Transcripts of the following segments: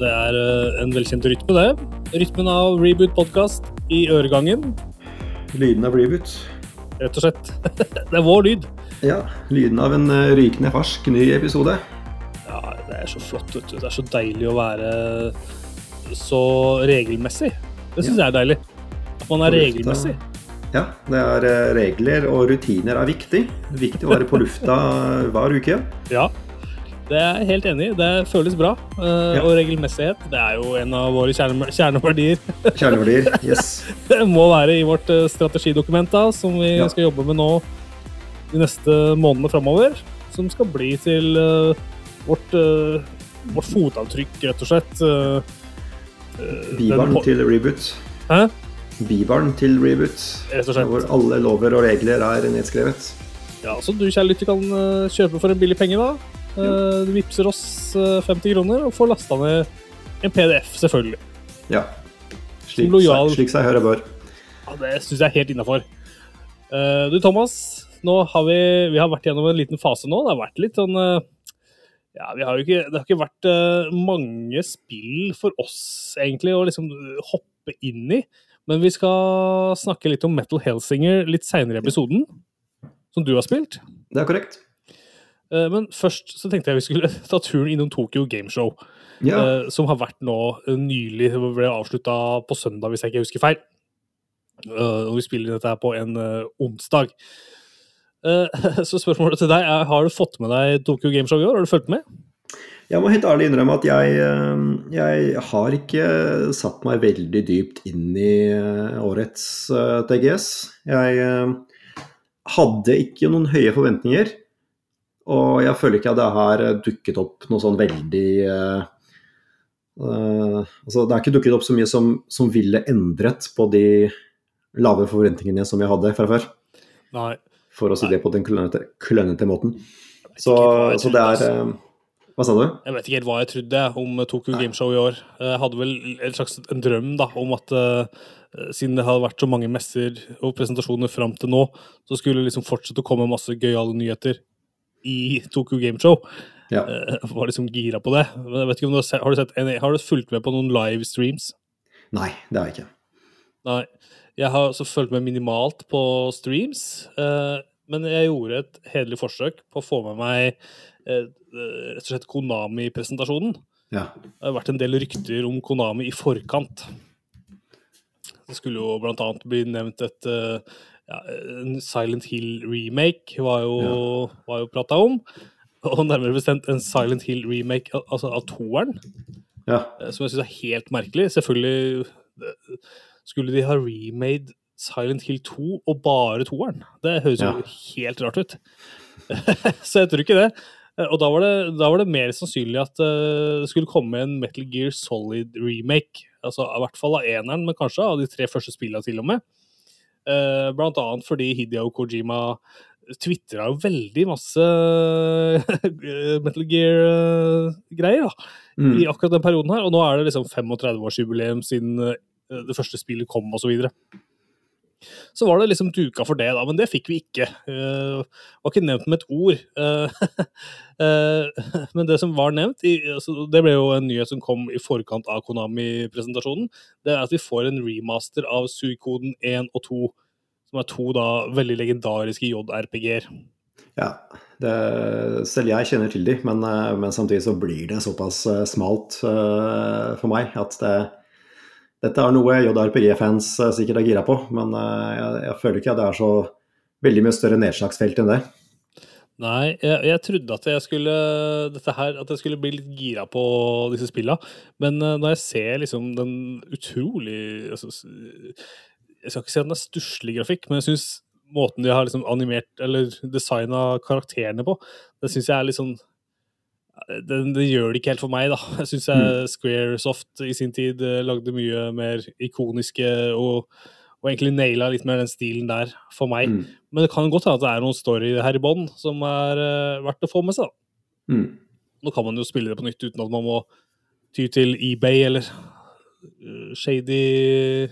Ja, det er eh, en velkjent rytme, det. Rytmen av Reboot podkast i øregangen, Lyden av reboot. rett og slett. det er vår lyd. Ja, lyden av en eh, rykende fersk ny episode. Ja, det er så flott, vet du. Det er så deilig å være så regelmessig. Det syns jeg er deilig. At man er regelmessig. Ja, det er eh, regler og rutiner er viktig. Viktig å være på lufta hver uke. Ja, det er jeg helt enig i. Det føles bra. Eh, Ja. Og regelmessighet, det er jo en av våre kjerne kjerneverdier. Kjerneverdier. Yes. Det må være i vårt eh, strategidokument da, som vi Ja. skal jobbe med nå de neste månedene framover. Som skal bli til uh, vårt, uh, vårt fotavtrykk, rett og slett. Uh, eh, til reboot. Hæ? Bibaren til reboot. Rett og slett. Hvor alle lover og regler er nedskrevet. Ja, så du kjære lytter kan kjøpe for en billig penge, da. Eh, Du vippser oss eh, 50 kroner og får lasta ned en PDF, selvfølgelig. Ja. Slik, lojal- slik seg høre bør. Ja, Det syns jeg er helt innafor. Du Thomas, nå har vi, vi har vært gjennom en liten fase nå. Det har vært litt sånn eh, Ja, vi har jo ikke, det har ikke vært uh, mange spill for oss, egentlig, å liksom hoppe inn i. Men vi skal snakke litt om Metal Hellsinger litt seinere i episoden. Som du har spilt. Det er korrekt. Eh, Men først så tenkte jeg vi skulle ta turen innom Tokyo Gameshow. Ja. eh, som har vært nå eh, nylig, ble avslutta på søndag, hvis jeg ikke husker feil. Og vi spiller dette her på en onsdag. Så spørsmålet til deg er, har du fått med deg Tokyo Gameshow i år? Har du fulgt med? Jeg må helt ærlig innrømme at jeg, jeg har ikke satt meg veldig dypt inn i årets TGS. Jeg hadde ikke noen høye forventninger. Og jeg føler ikke at det har dukket opp noe sånn veldig uh, uh, Altså, det er ikke dukket opp så mye som, som ville endret på de lave forventningene som jeg hadde fra før. Nei. For å si det på den klønete, klønete måten. Så, så det er eh, Hva sa du? Jeg vet ikke helt hva jeg trodde om Tokyo Gameshow i år. Jeg hadde vel en slags en drøm da, om at uh, siden det hadde vært så mange messer og presentasjoner fram til nå, så skulle det liksom fortsette å komme masse gøyale nyheter i Tokyo Gameshow. Ja. Uh, var liksom gira på det. Men jeg vet ikke om du har, sett, har, du sett, har du fulgt med på noen livestreams? Nei, det har jeg ikke. Nei. Jeg har også fulgt med minimalt på streams, Uh, men jeg gjorde et hederlig forsøk på å få med meg uh, rett og slett Konami-presentasjonen. Ja. Det har vært en del rykter om Konami i forkant. Det skulle jo blant annet bli nevnt et eh, ja, en Silent Hill-remake, var jo, var jo prata om. Og nærmere bestemt en Silent Hill-remake altså av toeren, ja. eh, som jeg syns er helt merkelig. Selvfølgelig eh, skulle de ha remade Silent Hill 2 og bare toeren. Det høres jo Ja. helt rart ut. Så jeg tror ikke det. Eh, Og da var det, da var det mer sannsynlig at det skulle komme en Metal Gear Solid remake. Altså i hvert fall av eneren, men kanskje av de tre første spillene til og med. Eh, Blant annet fordi Hideo Kojima tvitra jo veldig masse Metal Gear-greier da, Mm. i akkurat den perioden her. Og nå er det liksom 35-årsjubileum siden eh, det første spillet kom, og så var det liksom duka for det, da, men det fikk vi ikke. Uh, var ikke nevnt med et ord. Uh, uh, men det som var nevnt, i, altså, det ble jo en nyhet som kom i forkant av Konami-presentasjonen, det er at vi får en remaster av Suikoden 1 og 2, som er to da veldig legendariske JRPG-er. ja. Det, selv jeg kjenner til de, men, men samtidig så blir det såpass smalt for meg at det, dette er noe JRPG-fans eh, sikkert er gira på, men eh, jeg, jeg føler ikke at det er så veldig mye større nedslagsfelt enn det. Nei, jeg, jeg trodde at jeg skulle her, at jeg skulle bli litt gira på disse spilla, men eh, når jeg ser liksom den utrolig altså, Jeg skal ikke si at den er stusslig grafikk, men jeg syns måten de har liksom animert eller designa karakterene på, det syns jeg er litt sånn det, den, gjør det ikke helt for meg, da. Jeg syns Squaresoft i sin tid eh, lagde mye mer ikoniske og, og egentlig naila litt mer den stilen der for meg. Mm. Men det kan godt hende at det er noen story her i bånn som er uh, verdt å få med seg. da. Mm. Nå kan man jo spille det på nytt uten at man må ty til eBay eller uh, shady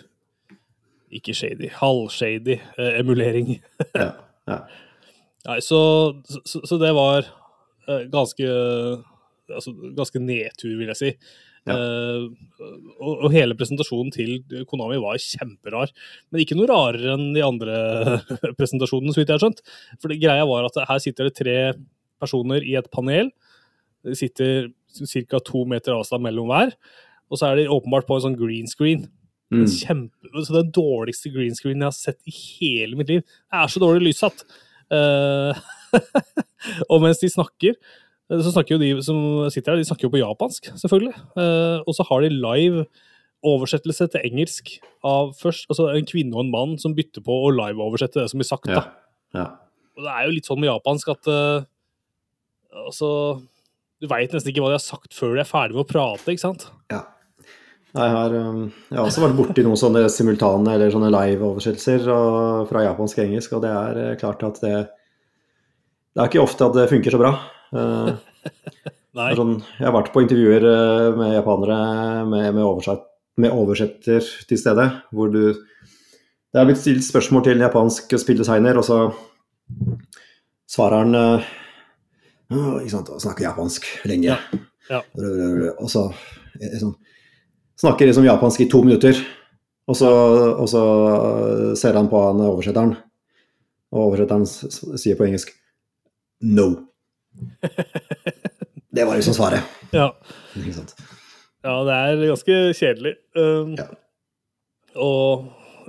Ikke shady, halvshady uh, emulering. Ja, ja. Nei, så, så, så det var ganske altså, ganske nedtur, vil jeg si. Ja. Uh, og, og hele presentasjonen til Konami var kjemperar. Men ikke noe rarere enn de andre presentasjonene, så vidt jeg har skjønt. For det greia var at her sitter det tre personer i et panel. De sitter ca. to meter avstand mellom hver. Og så er de åpenbart på en sånn green screen. Mm. Kjempe, så Den dårligste green screen jeg har sett i hele mitt liv. Det er så dårlig lyssatt. Eh, og mens de snakker, så snakker jo de som sitter her, de snakker jo på japansk, selvfølgelig. Eh, og så har de live oversettelse til engelsk av først altså en kvinne og en mann som bytter på å live-oversette det som blir sagt. Da. ja. Og det er jo litt sånn med japansk at eh, altså Du veit nesten ikke hva de har sagt før de er ferdig med å prate, ikke sant? ja. Jeg har, um, jeg har også vært borti noen sånne simultane eller sånne live-oversettelser fra japansk og engelsk, og det er eh, klart at det Det er ikke ofte at det funker så bra. Eh, sånn, jeg har vært på intervjuer eh, med japanere med, med, oversett, med oversetter til stede, hvor du Det er blitt stilt spørsmål til en japansk spilldesigner, og så svarer han eh, ikke sant, og snakker japansk lenge. Ja, ja. Og så sånn, snakker liksom japansk i to minutter, og så, og så ser han på han oversetteren, og oversetteren sier på engelsk No. Det var liksom svaret. Ja. Ja, det er ganske kjedelig. Um, Ja. Og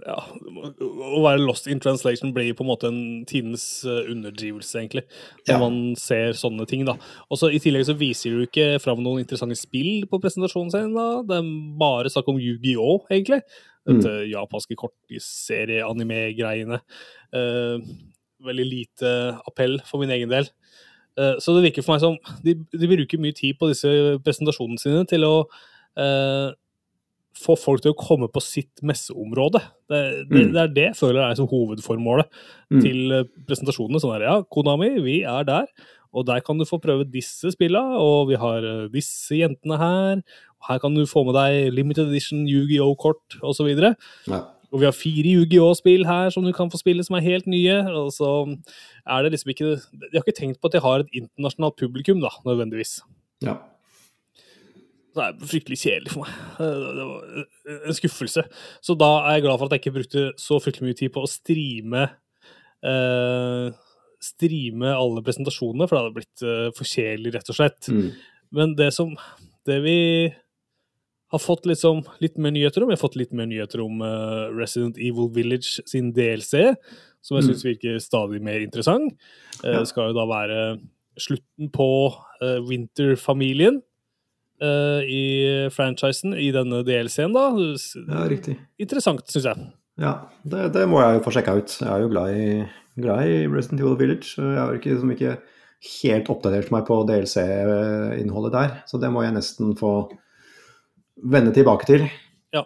ja, å være lost in translation blir på en måte en tidens uh, underdrivelse, egentlig. Når Ja. man ser sånne ting, da. Og så I tillegg så viser du ikke fram noen interessante spill på presentasjonen sin. da. Det er bare snakk om Yu-Gi-Oh, egentlig. Dette japanske kortserie-anime-greiene. Uh, veldig lite appell for min egen del. Eh, Så det virker for meg som de, de bruker mye tid på disse presentasjonene sine til å eh, få folk til å komme på sitt messeområde. Det, det, Mm. det er det jeg føler er som hovedformålet Mm. til eh, presentasjonene. Sånn her, ja, Konami, vi er der, og der kan du få prøve disse spillene, og vi har eh, disse jentene her, og her kan du få med deg limited edition Yu-Gi-Oh-kort, osv. Ja. Og vi har fire Yu-Gi-Oh-spill her som du kan få spille som er helt nye. Og så er det liksom ikke De har ikke tenkt på at de har et internasjonalt publikum, da, nødvendigvis. ja. Så det er fryktelig kjedelig for meg. Det var en skuffelse. Så da er jeg glad for at jeg ikke brukte så fryktelig mye tid på å streame eh, Streame alle presentasjonene, for det hadde blitt eh, for kjedelig, rett og slett. Mm. Men det som Det vi har fått liksom litt mer nyheter om Jeg har fått litt mer nyheter om uh, Resident Evil Village sin DLC, som jeg Mm. syns virker stadig mer interessant. Eh, Ja. Det skal jo da være slutten på uh, Winter-familien eh, i franchisen i denne DLC-en, da. Ja, riktig. Interessant, syns jeg. Ja, det, det må jeg jo få sjekka ut. Jeg er jo glad i, glad i Resident Evil Village. Jeg har ikke, liksom ikke helt oppdatert meg på DLC-innholdet der, så det må jeg nesten få vende tilbake til. Ja.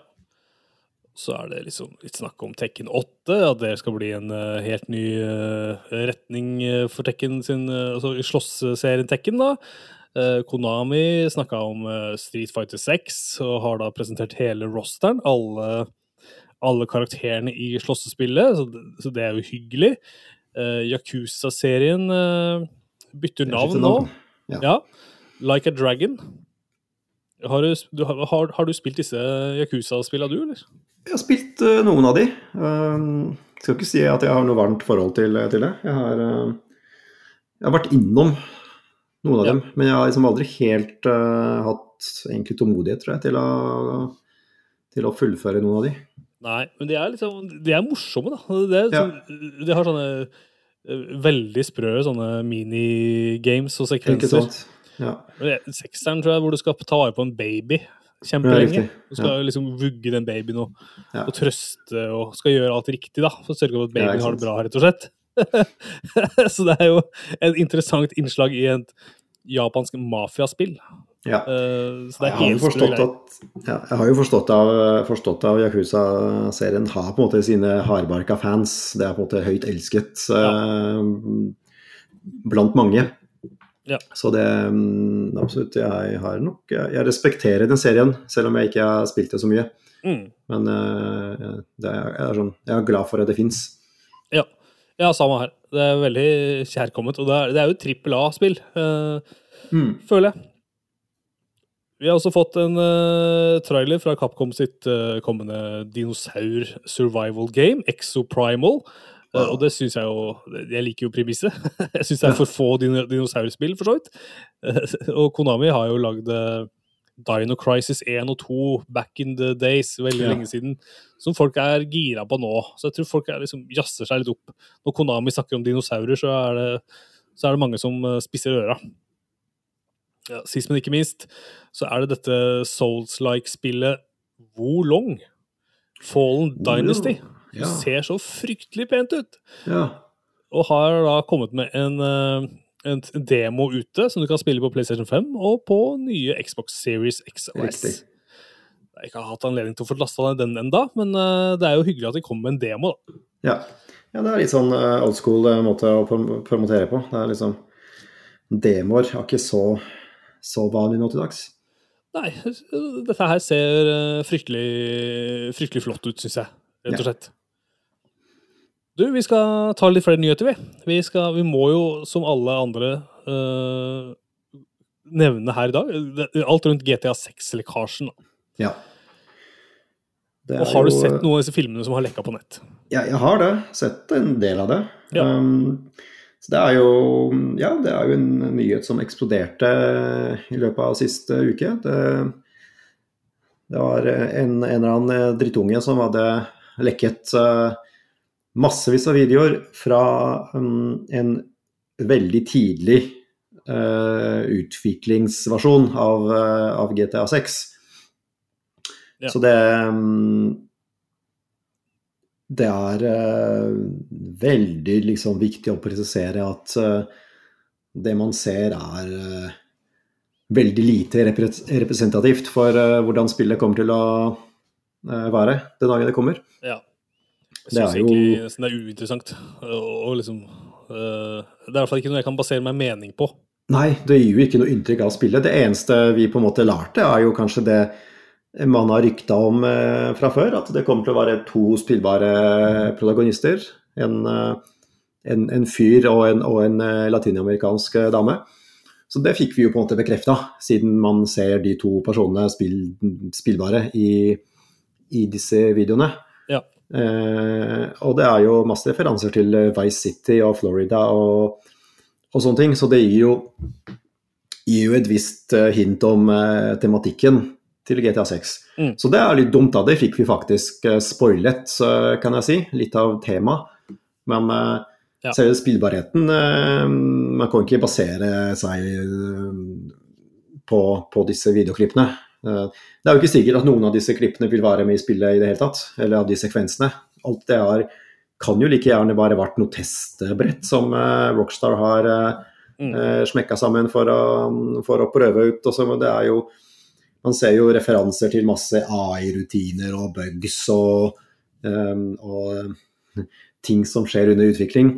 Så er det liksom litt snakk om Tekken 8, at det skal bli en eh, helt ny eh, retning eh, for Tekken sin altså slåssserien Tekken, da. Konami snakka om Street Fighter 6 og har da presentert hele rosteren. Alle, alle karakterene i slåssespillet, så, så det er jo hyggelig. Uh, Yakuza-serien uh, bytter navn nå. Ja. Ja. Like a Dragon. Har du, du, har, har, du spilt disse Yakuza-spillene, du, eller? Jeg har spilt uh, noen av de. Uh, skal ikke si at jeg har noe varmt forhold til, til det. Jeg har, uh, jeg har vært innom noen av Ja. dem, men jeg har liksom aldri helt uh, hatt egentlig tålmodighet tror jeg, til å, til å fullføre noen av de. Nei, men de er liksom De er morsomme, da. Det er, Ja. sånn- De har sånne veldig sprø sånne minigames og sekvenser. Ja. Er Sekseren, tror jeg, hvor du skal ta vare på en baby Ja, kjempelenge. Du skal liksom vugge den babyen og, Ja. og trøste og skal gjøre alt riktig, da. For å sørge for at babyen ja, har det bra, rett og slett. Så det er jo et interessant innslag i et japansk mafiaspill. ja. Uh, Så det Jeg er har helt sprø forstått at, ja, jeg har jo forstått av, forstått av Yakuza-serien har på en måte sine hardbarka fans. Det er på en måte høyt elsket uh, blant mange. Ja. Så det mm, absolutt, jeg har nok Jeg respekterer den serien, selv om jeg ikke har spilt det så mye. Mm. Men eh, det er, jeg, er sånn, jeg er glad for at det fins. Ja. ja, samme her. Det er veldig kjærkomment. Og det er, det er jo trippel A-spill, eh, føler jeg. Vi har også fått en uh, trailer fra Capcom sitt uh, kommende dinosaur survival game, Exoprimal. Uh, og det syns jeg jo Jeg liker jo premisset. jeg syns det er for få dino dinosaurspill, for så vidt. og Konami har jo lagd Dino Crisis 1 og 2 back in the days, veldig ja. lenge siden, som folk er gira på nå. Så jeg tror folk er liksom jazzer seg litt opp. Når Konami snakker om dinosaurer, så er det, så er det mange som spisser øra. Ja, sist, men ikke minst, så er det dette Souls-like-spillet Wolong. Fallen Dynasty. Ja. Ser så fryktelig pent ut. Ja. Og har da kommet med en, eh, en, demo ute som du kan spille på PlayStation 5 og på nye Xbox Series X og S. Riktig. Jeg har ikke hatt anledning til å få lasta ned den enda, men eh, det er jo hyggelig at de kommer med en demo. da. Ja. ja det er litt sånn eh, old school måte å promotere på. Det er liksom Demoer er ikke så så vanlig nå til dags? Nei, dette her ser fryktelig, fryktelig flott ut, syns jeg. Rett og slett. Du, vi skal ta litt flere nyheter, vi. Vi, skal, vi må jo, som alle andre, uh, nevne her i dag alt rundt GTA 6-lekkasjen. Ja. Og har du sett noen av disse filmene som har lekka på nett? Ja, jeg har det. Sett en del av det. Ja. Um, så det er jo ja, det er jo en nyhet som eksploderte i løpet av siste uke. Det, det var en, en, eller annen drittunge som hadde lekket uh, massevis av videoer fra um, en veldig tidlig uh, utviklingsversjon av, uh, av GTA 6. Ja. Så det um, det er uh, veldig liksom, viktig å presisere at det man ser, er veldig lite repre representativt for hvordan spillet kommer til å være den dagen det kommer. Ja. Jeg syns egentlig Ikke, det er uinteressant. Og, liksom, det er i hvert fall ikke noe jeg kan basere meg mening på. Nei, det gir jo ikke noe inntrykk av spillet. Det eneste vi på en måte lærte, er jo kanskje det man har rykta om eh, fra før, at det kommer til å være to spillbare protagonister. En, eh, en, en fyr og en, og en eh, latinamerikansk dame. Så det fikk vi jo på en måte bekrefta, siden man ser de to personene spill, spillbare i, i, disse videoene. Ja. Eh, og det er jo masse referanser til Vice City og Florida og, og sånne ting, så det gir jo, gir jo et visst hint om eh, tematikken til GTA 6. Mm. Så det er litt dumt, da. Det fikk vi faktisk eh, spoilet, kan jeg si. Litt av temaet. Men uh, ja. selve spillbarheten Man kan ikke basere seg på, på, disse videoklippene. Det er jo ikke sikkert at noen av disse klippene vil være med i spillet i det hele tatt. Eller av de sekvensene. Alt det er, kan jo like gjerne bare vært noe testbrett som Rockstar har mm. smekka sammen for å, for å prøve ut. Også, det er jo man ser jo referanser til masse AI-rutiner og bugs og, um, og, ting som skjer under utvikling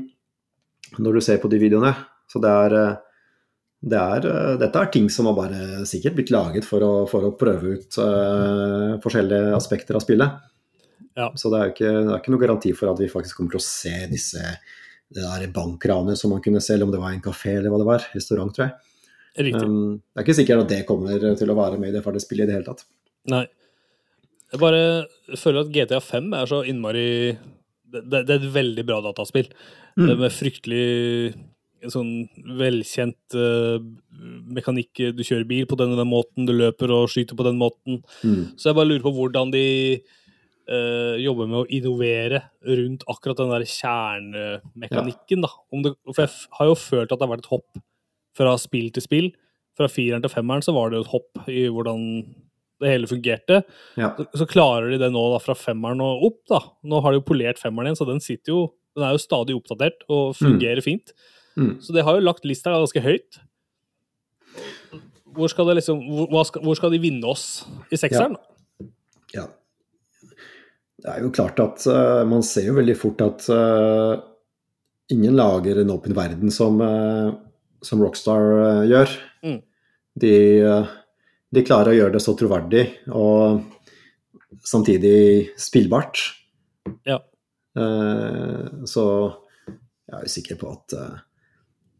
når du ser på de videoene. Så det er, det er, dette er ting som har bare sikkert blitt laget for å, for å prøve ut uh, forskjellige aspekter av spillet. Ja. Så det er jo ikke, det er ikke noe garanti for at vi faktisk kommer til å se disse det der bankranet som man kunne se, eller om det var en kafé eller hva det var. Restaurant, tror jeg. Um, det er ikke sikkert at det kommer til å være med i det ferdige spillet i det hele tatt. Nei. Jeg bare føler at GTA 5 er så innmari Det, det er et veldig bra dataspill. Mm. Med fryktelig sånn velkjent uh, mekanikk. Du kjører bil på den og den måten, du løper og skyter på den måten. Mm. Så jeg bare lurer på hvordan de uh, jobber med å innovere rundt akkurat den der kjernemekanikken. Ja. da. Det, for jeg har jo følt at det har vært et hopp fra spill til spill. Fra fireren til femmeren så var det jo et hopp i hvordan det hele fungerte. Ja. Så, så, klarer de det nå da, fra femmeren og opp. da. Nå har de jo polert femmeren igjen, så den sitter jo, den er jo stadig oppdatert og mm. fungerer mm. fint. Mm. Så det har jo lagt lista ganske høyt. Hvor skal, liksom, hvor skal, hvor skal de vinne oss i sekseren? Ja. ja. Det er jo klart at uh, man ser jo veldig fort at uh, ingen lager en åpen verden som uh, som Rockstar gjør. Mm. De, de, klarer å gjøre det så troverdig og samtidig spillbart. Ja. Så jeg er jo sikker på at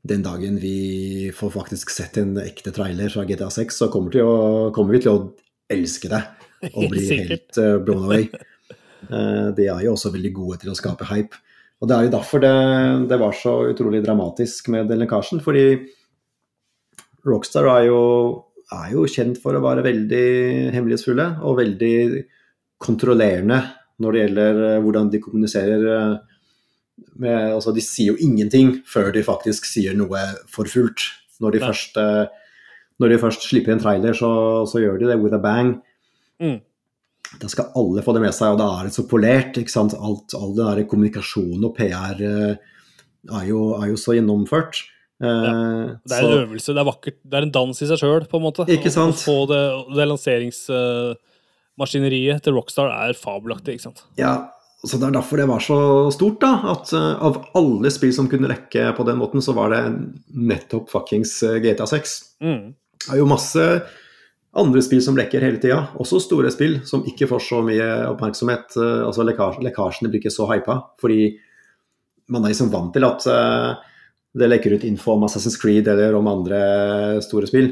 den dagen vi får faktisk sett en ekte trailer fra GTA 6, så kommer, å, kommer vi til å elske det og bli helt uh, blown away. Uh, de er jo også veldig gode til å skape hype. Og det er jo derfor det, det var så utrolig dramatisk med den lekkasjen. Fordi Rockstar er jo, er jo kjent for å være veldig hemmelighetsfulle og veldig kontrollerende når det gjelder eh, hvordan de kommuniserer. Med, altså de sier jo ingenting før de faktisk sier noe for fullt. Når de, først, når de først slipper en trailer, så, så, gjør de det with a bang. Mm. Da skal alle få det med seg, og da er det så polert. ikke sant? Alt, all det der kommunikasjon og PR uh, er, jo, er, jo, så gjennomført. Uh, ja. Det er så, en øvelse, det er vakkert. Det er en dans i seg sjøl, på en måte. Ikke sant? Å få det, det lanseringsmaskineriet til Rockstar er fabelaktig, ikke sant. Ja, så Det er derfor det var så stort. da, at uh, Av alle spill som kunne lekke på den måten, så var det nettopp fuckings GTA 6. Mm. Det er jo masse andre spill som lekker hele tida, også store spill som ikke får så mye oppmerksomhet. Uh, altså lekkasj, Lekkasjene blir ikke så hypa, fordi man er liksom vant til at det lekker ut info om Assassin's Creed eller om andre store spill.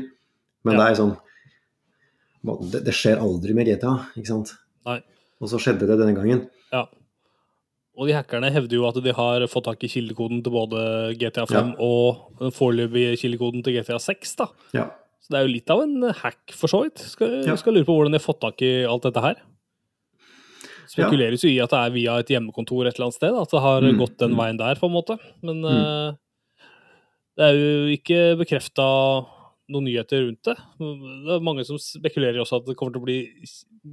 Men ja. det er sånn det, det, skjer aldri med GTA, ikke sant? Nei. Og så skjedde det denne gangen. Ja. Og de hackerne hevder jo at de har fått tak i kildekoden til både GTA 5 ja. og den foreløpige kildekoden til GTA 6. da. Ja. Så det er jo litt av en hack, for så vidt. Skal, ja. skal lure på hvordan de har fått tak i alt dette her. Spekuleres jo i at det er via et hjemmekontor et eller annet sted. At det har mm. gått den mm. veien der, på en måte. Men mm. uh, det er jo ikke bekrefta noen nyheter rundt det. Det er mange som spekulerer også at det kommer til å bli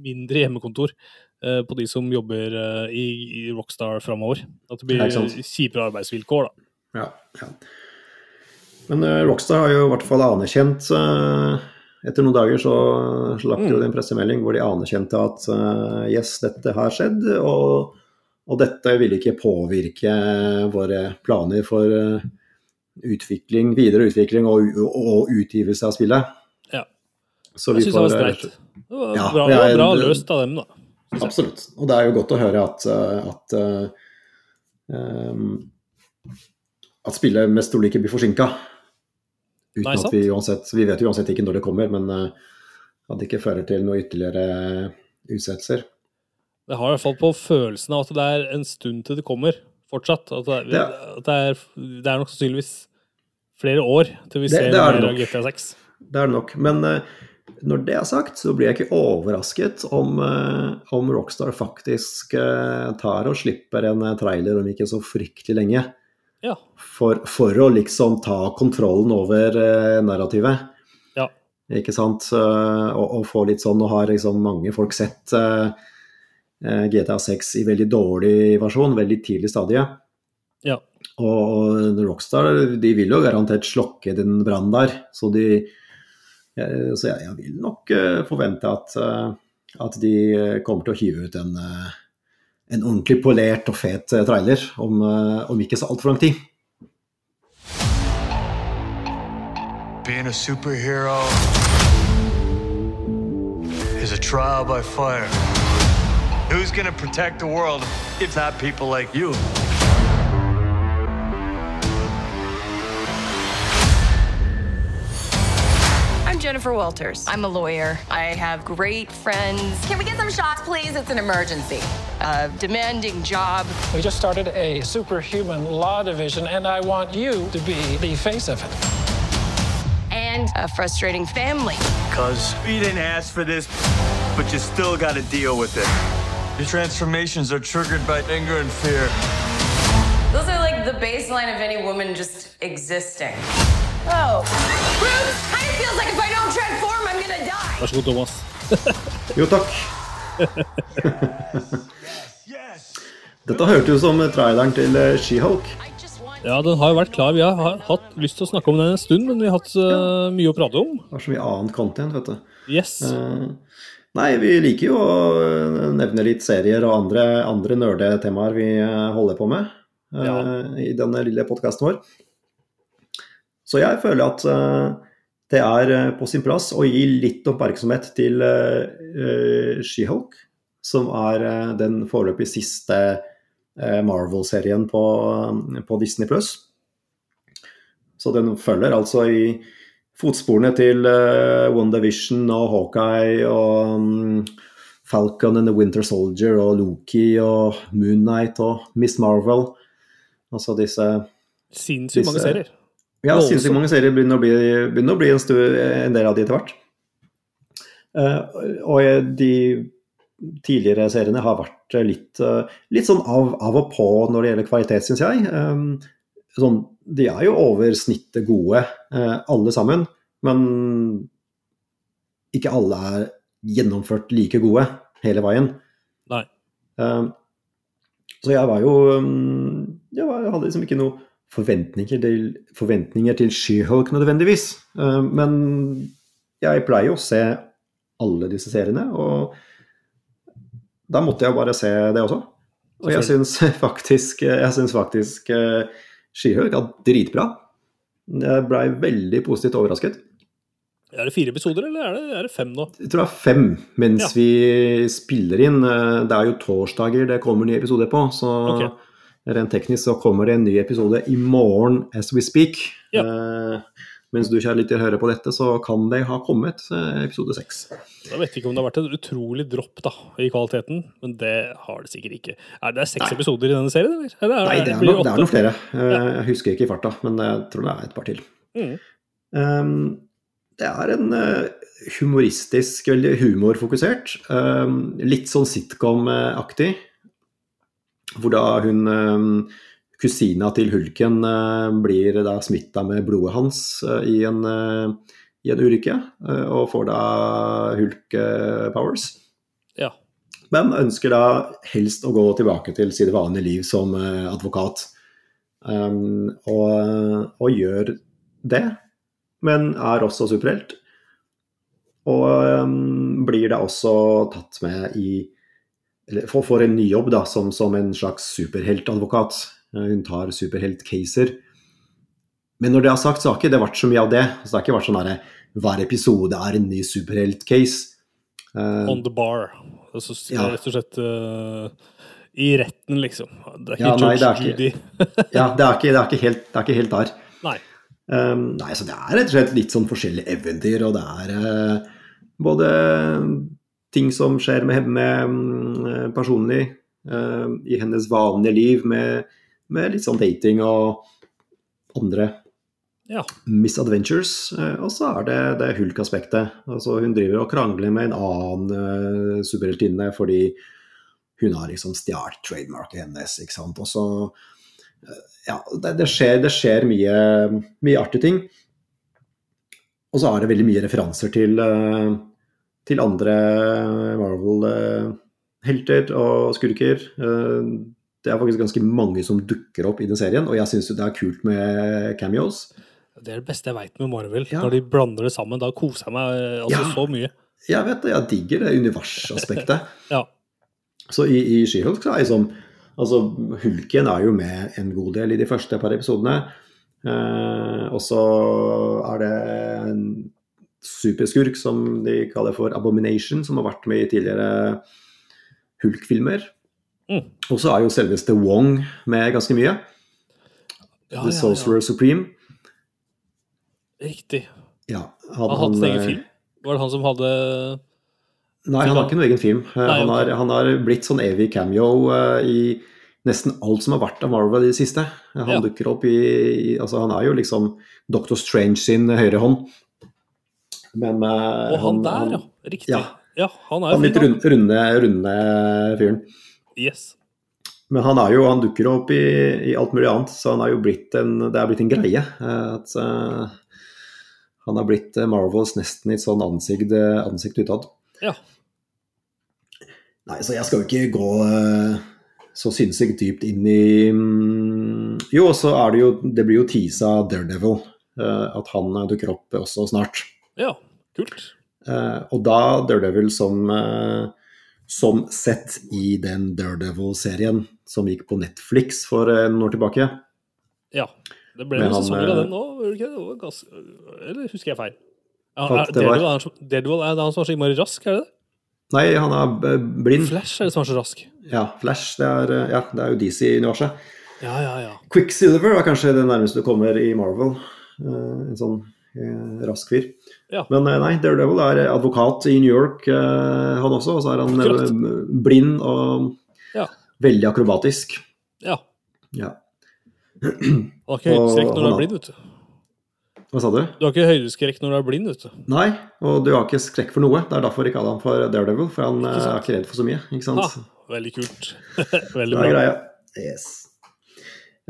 mindre hjemmekontor på de som jobber uh, i, i, Rockstar framover. At det blir kjipere arbeidsvilkår, da. Ja, ja. Men uh, Rockstar har jo i hvert fall anerkjent Etter noen dager så slapp de mm. en pressemelding hvor de anerkjente at uh, yes, dette har skjedd, og, og, dette vil ikke påvirke våre planer for utvikling, videre utvikling og, og, utgivelse av spillet. Ja. Så jeg syns det var streit. Det var ja, bra, er, bra, løst av dem, da. Absolutt. Og det er jo godt å høre at, at um, at spillet mest trolig ikke blir forsinka. At vi Vi vet jo uansett ikke når det kommer, men uh, at det ikke fører til noe ytterligere utsettelser. Det har i hvert fall på følelsen av at det er en stund til det kommer, fortsatt. At det er, at det er, det er nok sannsynligvis flere år til vi det, ser av GTA 6. Det er det nok. Men uh, når det er sagt, så blir jeg ikke overrasket om, uh, om Rockstar faktisk tar og slipper en trailer om ikke så fryktelig lenge. Ja. For, for, å liksom ta kontrollen over eh, narrativet. Ja. Ikke sant? Og, og, få litt sånn Nå har liksom mange folk sett eh, GTA 6 i veldig dårlig versjon, veldig tidlig stadie. Ja. Og, og Rockstar de vil jo garantert slokke den brannen der. Så, de, så jeg, jeg, vil nok forvente at, at de kommer til å hive ut en en ordentlig polert og fet eh, trailer om, eh, om ikke så altfor lang tid. Being a superhero is a trial by fire. Who's gonna protect the world if not people like you? Jennifer Walters. I'm a lawyer. I have great friends. Can we get some shots, please? It's an emergency. A demanding job. We just started a superhuman law division, and I want you to be the face of it. And a frustrating family. Because you didn't ask for this, but you still got to deal with it. Your transformations are triggered by anger and fear. Those are like the baseline of any woman just existing. Oh. Bruce, kind of feels like if Vær så god, Thomas. jo, takk. Dette hørtes ut som traileren til eh, She-Hulk. Ja, den har jo vært klar. Vi har hatt lyst til å snakke om den en stund, men vi har hatt uh, mye å prate om. Det er så mye annet content, vet du. Yes. Uh, nei, vi liker jo å nevne litt serier og andre, andre nerdetemaer vi holder på med uh, ja. i denne lille podkasten vår. Så jeg føler at uh, det er eh, på sin plass å gi litt oppmerksomhet til uh, She-Hulk, som er den foreløpig siste Marvel-serien på, på, Disney pluss. Så den følger altså i fotsporene til uh, One Division og Hawkeye og um, Falcon and the Winter Soldier og Loki og Moon Knight og Miss Marvel. Altså disse Sinnssykt mange serier. Ja, sinnssykt mange serier begynner å bli, begynner å bli en, stor en del av de etter hvert. Uh, og de tidligere seriene har vært litt, uh, litt sånn av, av og på når det gjelder kvalitet, syns jeg. Um, sånn, de er jo over snittet gode, uh, alle sammen. Men ikke alle er gjennomført like gode hele veien. Nei. Så jeg var jo um, Jeg var, hadde liksom ikke noe forventninger til, forventninger til She-Hulk nødvendigvis. Um, men jeg pleier jo å se alle disse seriene, og da måtte jeg bare se det også. Og jeg syns faktisk, jeg syns faktisk uh, She-Hulk er dritbra. Jeg blei veldig positivt overrasket. Er det fire episoder, eller er det, er det fem nå? Jeg tror det er fem mens Ja. vi spiller inn. Eh, Det er jo torsdager det kommer nye episoder på, så Ok. Rent teknisk så kommer det en ny episode i morgen as we speak. Ja. Eh, mens du kjære lytter hører på dette, så kan det ha kommet eh, episode seks. Da vet ikke om det har vært et utrolig dropp da, i kvaliteten, men det har det sikkert ikke. Er det seks episoder i denne serien, eller? eller Nei, det er, blir det er noen flere. Eh, Jeg husker ikke i farta, men jeg tror det er et par til. Mm. Um, det er en eh, humoristisk, veldig humorfokusert. um, litt sånn sitcom-aktig. Hvor da hun um, kusina til hulken eh, blir da smitta med blodet hans eh, i, en, eh, i en ulykke, og får da hulk-powers. Ja. Men ønsker da helst å gå tilbake til sitt vanlige liv som advokat. Um, og, og gjør det, men er også superhelt. Og um, blir da også tatt med i Eller får, får en ny jobb da, som, som en slags superheltadvokat. Eh, Hun tar superheltcaser. Men når det er sagt, så har ikke det vært så mye av det. Så det har ikke vært sånn der, hver episode er en ny superheltcase. Uh, On the bar. Altså, Ja. Rett og slett uh, i retten, liksom. Det er ikke Ja, nei, George Judy. ja, det er, ikke, det, er ikke helt, det er ikke helt der. Nei. Um, nei, så det er rett og slett litt sånn forskjellige eventyr, og det er uh, både ting som skjer med henne mm, personlig eh, i hennes vanlige liv, med, med litt sånn dating og andre Ja. misadventures. eh, og så er det, det hulk-aspektet. Altså, hun driver og krangler med en annen uh, superheltinne fordi hun har liksom stjålet trademarket hennes, ikke sant. Og så eh, Ja, det, det, skjer, det skjer mye, mye artige ting. Og så er det veldig mye referanser til, eh, til andre Marvel-helter og skurker. Eh, det er faktisk ganske mange som dukker opp i den serien, og jeg syns det er kult med cameos. Det er det beste jeg veit med Marvel. Ja. Når de blander det sammen. Da koser jeg meg eh, altså Ja. så mye. Jeg vet det, jeg digger det universaspektet. Ja. Så i, i She-Hulk så er liksom Altså, Hulken er jo med en god del i de første par episodene. Eh, og så er det superskurk som de kaller for Abomination, som har vært med i tidligere Hulk-filmer. Mm. Og så er jo selveste Wong med ganske mye. Ja, The ja, Sorcerer Supreme. Riktig. Ja, Han hadde sin egen eh, film. Var det han som hadde Nei, han har ikke noe egen film. Eh, Nei, han, har, har, han har blitt sånn evig cameo uh, i nesten alt som har vært av Marvel i det siste. Han Ja. dukker opp i, i Altså, han er jo liksom Doctor Strange sin høyre hånd. Men eh, Og han der, ja. Riktig. ja. Ja, han er Han litt runde, runde, runde fyren. Yes. Men han jo, han dukker opp i, i alt mulig annet, så han er jo blitt en, det er blitt en greie. eh, At uh, han har blitt Marvels nesten i et sånn ansikt, ansikt utad. Ja. Nei, så jeg skal jo ikke gå uh, så sinnssykt dypt inn i um, Jo, og så er det jo Det blir jo teasa Daredevil. Uh, at han dukker opp også snart. Ja. Kult. Uh, og da Daredevil som uh, som sett i den Daredevil-serien som gikk på Netflix for eh, noen år tilbake. Ja. Det ble noen sesonger av den ganske... Eller husker jeg feil? Ja, er, var- Daredevil, er som- Daredevil er det han som er så innmari rask, er det det? Nei, han er blind. Flash er det som er så rask. Ja, Flash. Det er, ja, det er jo DC-universet. Ja, ja, ja. Quicksilver er kanskje det nærmeste du kommer i Marvel. En sånn rask fyr. Ja. Men eh, nei, Daredevil er advokat i New York, eh, han også. Og så er han eh, Akkurat. blind og Ja. veldig akrobatisk. ja. Ja. Du har ikke høydeskrekk når du er blind, vet du. Hva sa du? Du har ikke høydeskrekk når du er blind, vet du. Nei, og du har ikke skrekk for noe. Det er derfor ikke kaller han for Daredevil, for han er ikke redd for så mye. ikke sant? Ah, veldig kult. veldig Det bra. er greia. Yes.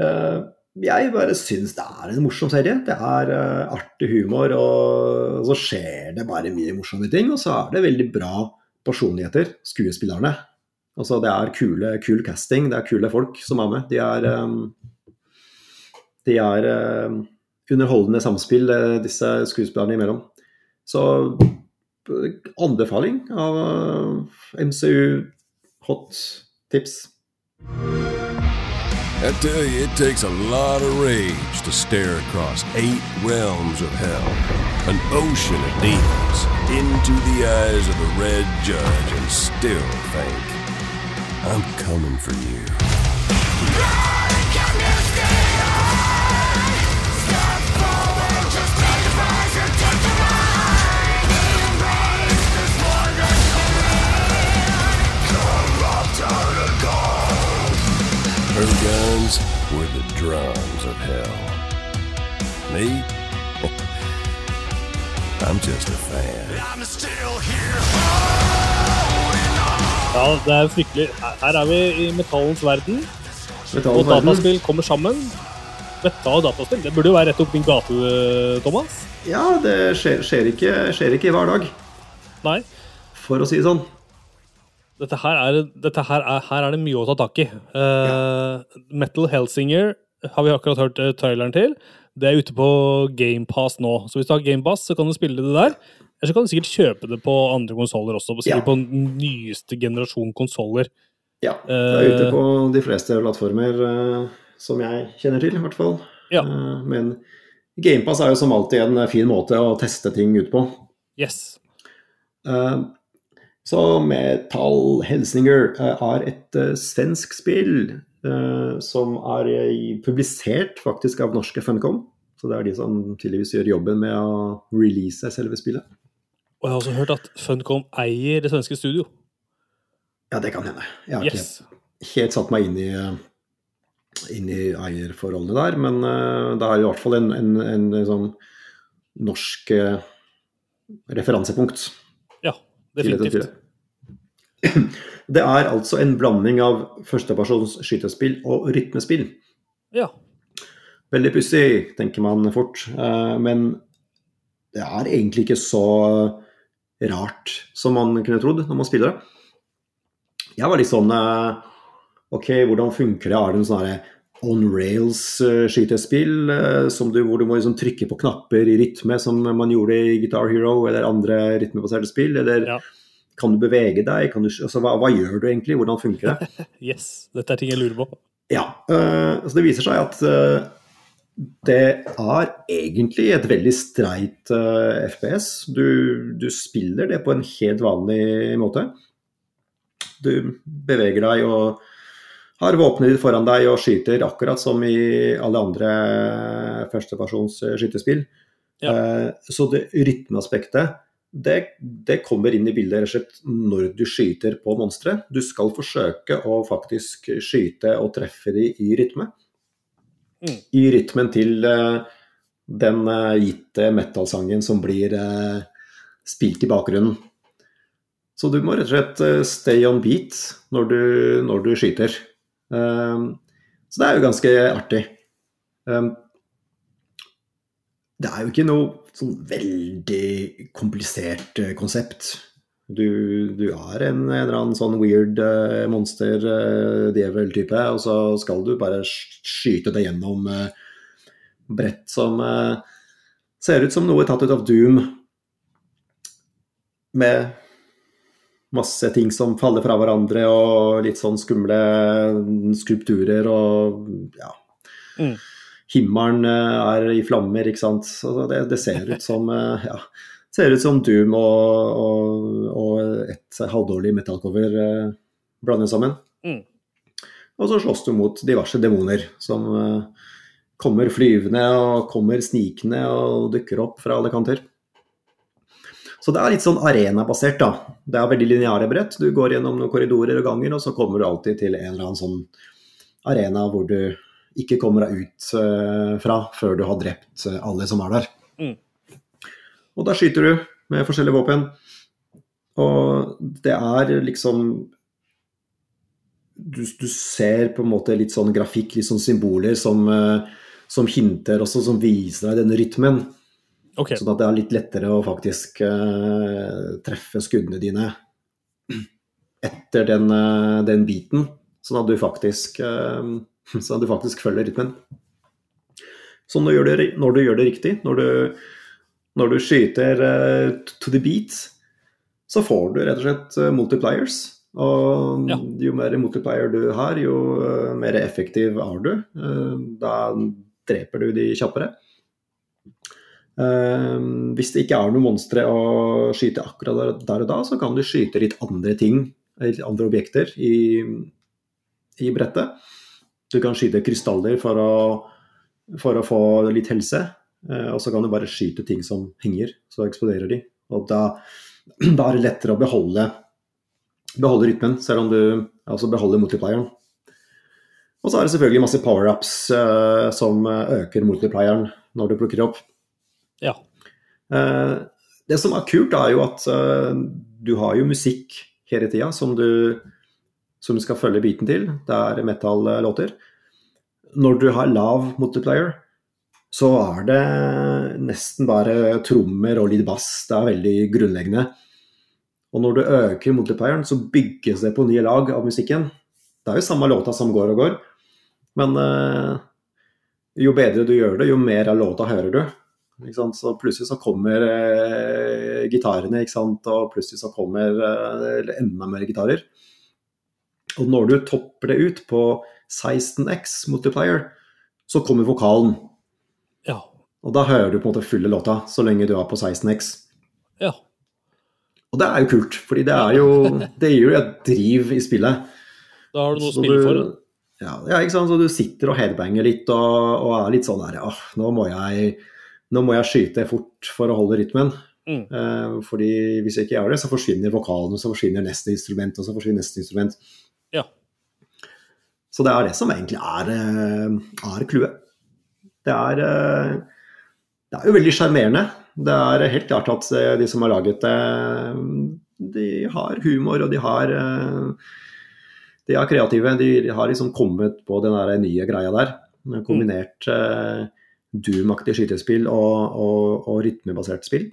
Eh, jeg bare syns det er en morsom serie. Det er uh, artig humor, og så skjer det bare mye morsomme ting. Og så er det veldig bra personligheter, skuespillerne. Altså, det er kule, kul casting, det er kule folk som er med. De er, um, de er um, underholdende samspill, disse skuespillerne imellom. Så anbefaling av MCU hot tips. I tell you, it takes a lot of rage to stare across eight realms of hell, an ocean of demons, into the eyes of the Red Judge and still think, I'm coming for you. Her guns were the drums of hell. Me? I'm just a fan. Ja, det er fryktelig. Her- er vi i metallens verden, Metal og verden. dataspill kommer sammen. Metall og dataspill, det burde jo være rett opp din gate, Thomas. Ja, det skjer, skjer, ikke, skjer ikke hver dag, Nei, for å si det sånn. Dette her er, dette her er, her er det mye å ta tak i. Eh, Metal Helsinger har vi akkurat hørt eh, traileren til. Det er ute på GamePass nå. Så hvis du har GamePass, så kan du spille det der. Eller så kan du sikkert kjøpe det på andre konsoller også. Ja. Sikkert på nyeste generasjon konsoller. Ja, det er ute Eh. på de fleste plattformer uh, som jeg kjenner til, i hvert fall. Ja. Uh, men GamePass er jo som alltid en fin måte å teste ting ut på. Yes. Eh, så Metal Helsinger eh, er et eh, svensk spill eh, som er publisert faktisk av norske Funcom. Så det er de som tydeligvis gjør jobben med å release selve spillet. Og jeg har også hørt at Funcom eier det svenske studio. Ja, det kan hende. Jeg har ikke Yes. helt, helt satt meg inn i, inn i eierforholdene der, men det er i hvert fall en, en, en, sånn norsk referansepunkt. Definitivt. Det er altså en blanding av førstepersons skytespill og rytmespill. Ja. Veldig pussig, tenker man fort. eh, Men det er egentlig ikke så rart som man kunne trodd når man spiller det. Jeg var litt sånn eh, Ok, hvordan funker det? Er det en sånn herre on rails eh, eh, som du, hvor du må liksom trykke på knapper i rytme, som man gjorde i Guitar Hero eller andre rytmebaserte spill? Eller Ja. kan du bevege deg? Kan du, altså, hva, hva gjør du egentlig? Hvordan funker det? Yes. Dette er ting jeg lurer på. Ja, Uh, så det viser seg at uh, det er egentlig et veldig streit uh, FPS. Du, du spiller det på en helt vanlig måte. Du beveger deg og har våpenet ditt foran deg og skyter akkurat som i alle andre førstepersons eh, skytespill. Ja. Eh, Så det rytmeaspektet det, det kommer inn i bildet rett og slett når du skyter på monstre. Du skal forsøke å faktisk skyte og treffe de i rytme. Mm. I rytmen til eh, den gitte metal-sangen som blir spilt i bakgrunnen. Så du må rett og slett stay on beat når du, når du skyter. Um, så det er jo ganske artig. Um, det er jo ikke noe sånn veldig komplisert eh, konsept. Du, du er en, eller annen sånn weird uh, monster, uh, djevel-type, og så skal du bare skyte det gjennom eh, brett som eh, ser ut som noe tatt ut av Doom. Med masse ting som faller fra hverandre, og litt sånn skumle skulpturer og ja. Mm. Himmelen eh, er i flammer, ikke sant. Så det, det ser ut som eh, ja, ser ut som Doom og, og, og et halvdårlig metallcover eh, blandet sammen. Mm. Og så slåss du mot diverse demoner som eh, kommer flyvende og kommer snikende og dukker opp fra alle kanter. Så det er litt sånn arenabasert, da. Det er veldig lineare brett. Du går gjennom noen korridorer og ganger, og så kommer du alltid til en eller annen sånn arena hvor du ikke kommer deg ut uh, fra før du har drept eh, alle som er der. Mm. Og da skyter du med forskjellige våpen. Og det er liksom du, du ser på en måte litt sånn grafikk, litt sånn symboler som, uh, som hinter også, som viser deg denne rytmen. Ok. Sånn at det er litt lettere å faktisk uh, treffe skuddene dine etter den, uh, den biten. Sånn at du faktisk, uh, sånn at du faktisk følger rytmen. Så når du gjør det, når du gjør det riktig, når du, når du skyter to the beat, så får du rett og slett multipliers. Og Ja. jo mer multiplier du har, jo mer effektiv er du. Da dreper du de kjappere. Eh, hvis det ikke er noen monstre å skyte akkurat der, og da, så kan du skyte litt andre ting, litt andre objekter i, i brettet. Du kan skyte krystaller for å, for å få litt helse, eh, og så kan du bare skyte ting som henger, så eksploderer de. Og da, da er det lettere å beholde, beholde rytmen, selv om du altså beholder multiplieren. Og så er det selvfølgelig masse power-ups eh, som øker multiplieren når du plukker opp. Ja. Eh, det som er kult, er jo at eh, du har jo musikk hele tida som, du- som du skal følge biten til. Det er metal-låter. Når du har lav multiplier, så er det nesten bare trommer og litt bass. Det er veldig grunnleggende. Og når du øker multiplieren, så bygges det på nye lag av musikken. Det er jo samme låta som går og går, men eh, jo bedre du gjør det, jo mer av låta hører du. Så plutselig så kommer eh, gitarene, og plutselig så kommer eh, enda mer gitarer. Og når du topper det ut på 16x multiplier, så kommer vokalen. Ja. Og da hører du på en måte fulle låta, så lenge du er på 16x. Ja. Og det er jo kult, fordi det er jo Det gir jo et driv i spillet. Da har du noe å spille for. Ja, ja, ikke sant? Så du sitter og headbanger litt og, og er litt sånn der Åh, nå må jeg nå må jeg skyte fort for å holde rytmen. Mm. Eh, fordi hvis jeg ikke gjør det, så forsvinner vokalen, så forsvinner neste instrument, og så forsvinner neste instrument. Ja. Så det er det som egentlig er, eh, er clouet. Det er eh, Det er jo veldig sjarmerende. Det er helt klart at eh, de som har laget det, de har humor, og de har De er kreative. De har liksom kommet på den nye greia der. Kombinert eh, Doom-aktig skytespill og, og, og rytmebasert spill.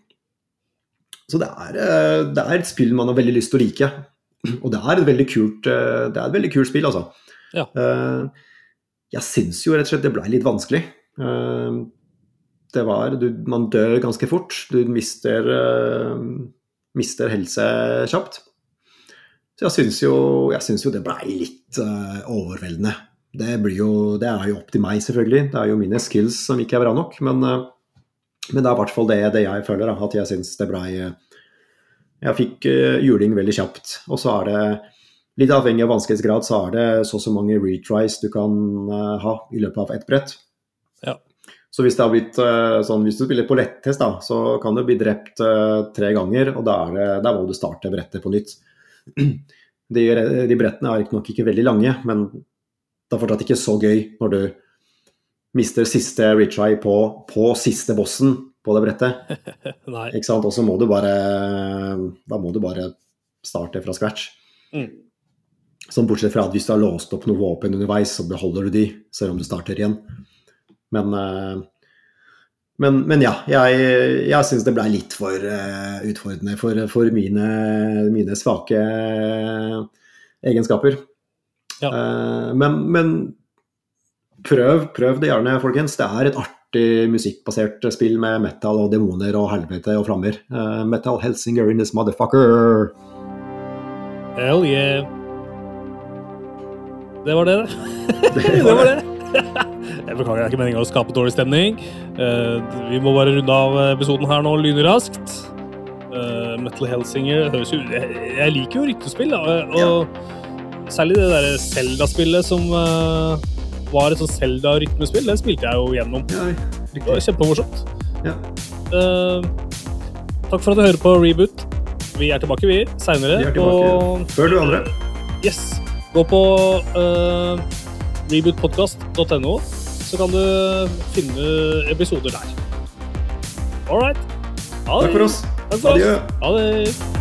Så det er, eh, det er et spill man har veldig lyst til å like. Og det er et veldig kult, eh, det er et veldig kult spill, altså. Ja. Eh, Jeg syns jo rett og slett det ble litt vanskelig. Det var du, Man dør ganske fort. Du mister, mister helse kjapt. Så jeg syns jo, jo det blei litt overveldende. Det, jo, det er jo opp til meg, selvfølgelig. Det er jo mine skills som ikke er bra nok. Men, eh, men det er i hvert fall det, det jeg føler, da, at jeg syns det blei eh, Jeg fikk eh, juling veldig kjapt. Og så er det litt avhengig av vanskelighetsgrad, så er det så og så mange retries du kan ha i løpet av ett brett. Ja. Så hvis det har blitt sånn, hvis du spiller på lettest, da, så kan du bli drept tre ganger, og da, er det, må du starte brettet på nytt. De, de brettene er riktignok ikke veldig lange, men det er fortsatt ikke så gøy når du mister siste retry på, på siste bossen på det brettet. Ikke sant? Og så må du bare Da må du bare starte fra scratch. Mm. Sånn bortsett fra at hvis du har låst opp noe våpen underveis, så beholder du de, selv om du starter igjen. Men, eh, men, men ja, jeg, jeg syns det ble litt for eh, utfordrende for, for mine, mine svake egenskaper. Ja. Eh, men, men prøv, prøv det gjerne, folkens. Det er et artig musikkbasert spill med metal og demoner og helvete og flammer. Uh, metal Helsinger in this motherfucker. Hell yeah. Det var det, det. det var det. Jeg beklager, det er ikke meninga å skape dårlig stemning. Uh, vi må bare runde av episoden her nå lynraskt. Uh, Metal Helsinger høres jo Jeg, liker jo ryktespill, da. Og særlig det derre Zelda-spillet som, uh, var et sånt Zelda-rytmespill. Det spilte jeg jo gjennom. Ja, Det var kjempemorsomt. Ja. Uh, takk for at du hører på Reboot. Vi er tilbake, vi, seinere. Er før du andre. Yes. Gå på uh, rebootpodkast.no, så kan du finne episoder der. All right. Ha Takk for oss. Takk for Adjø. oss. Det.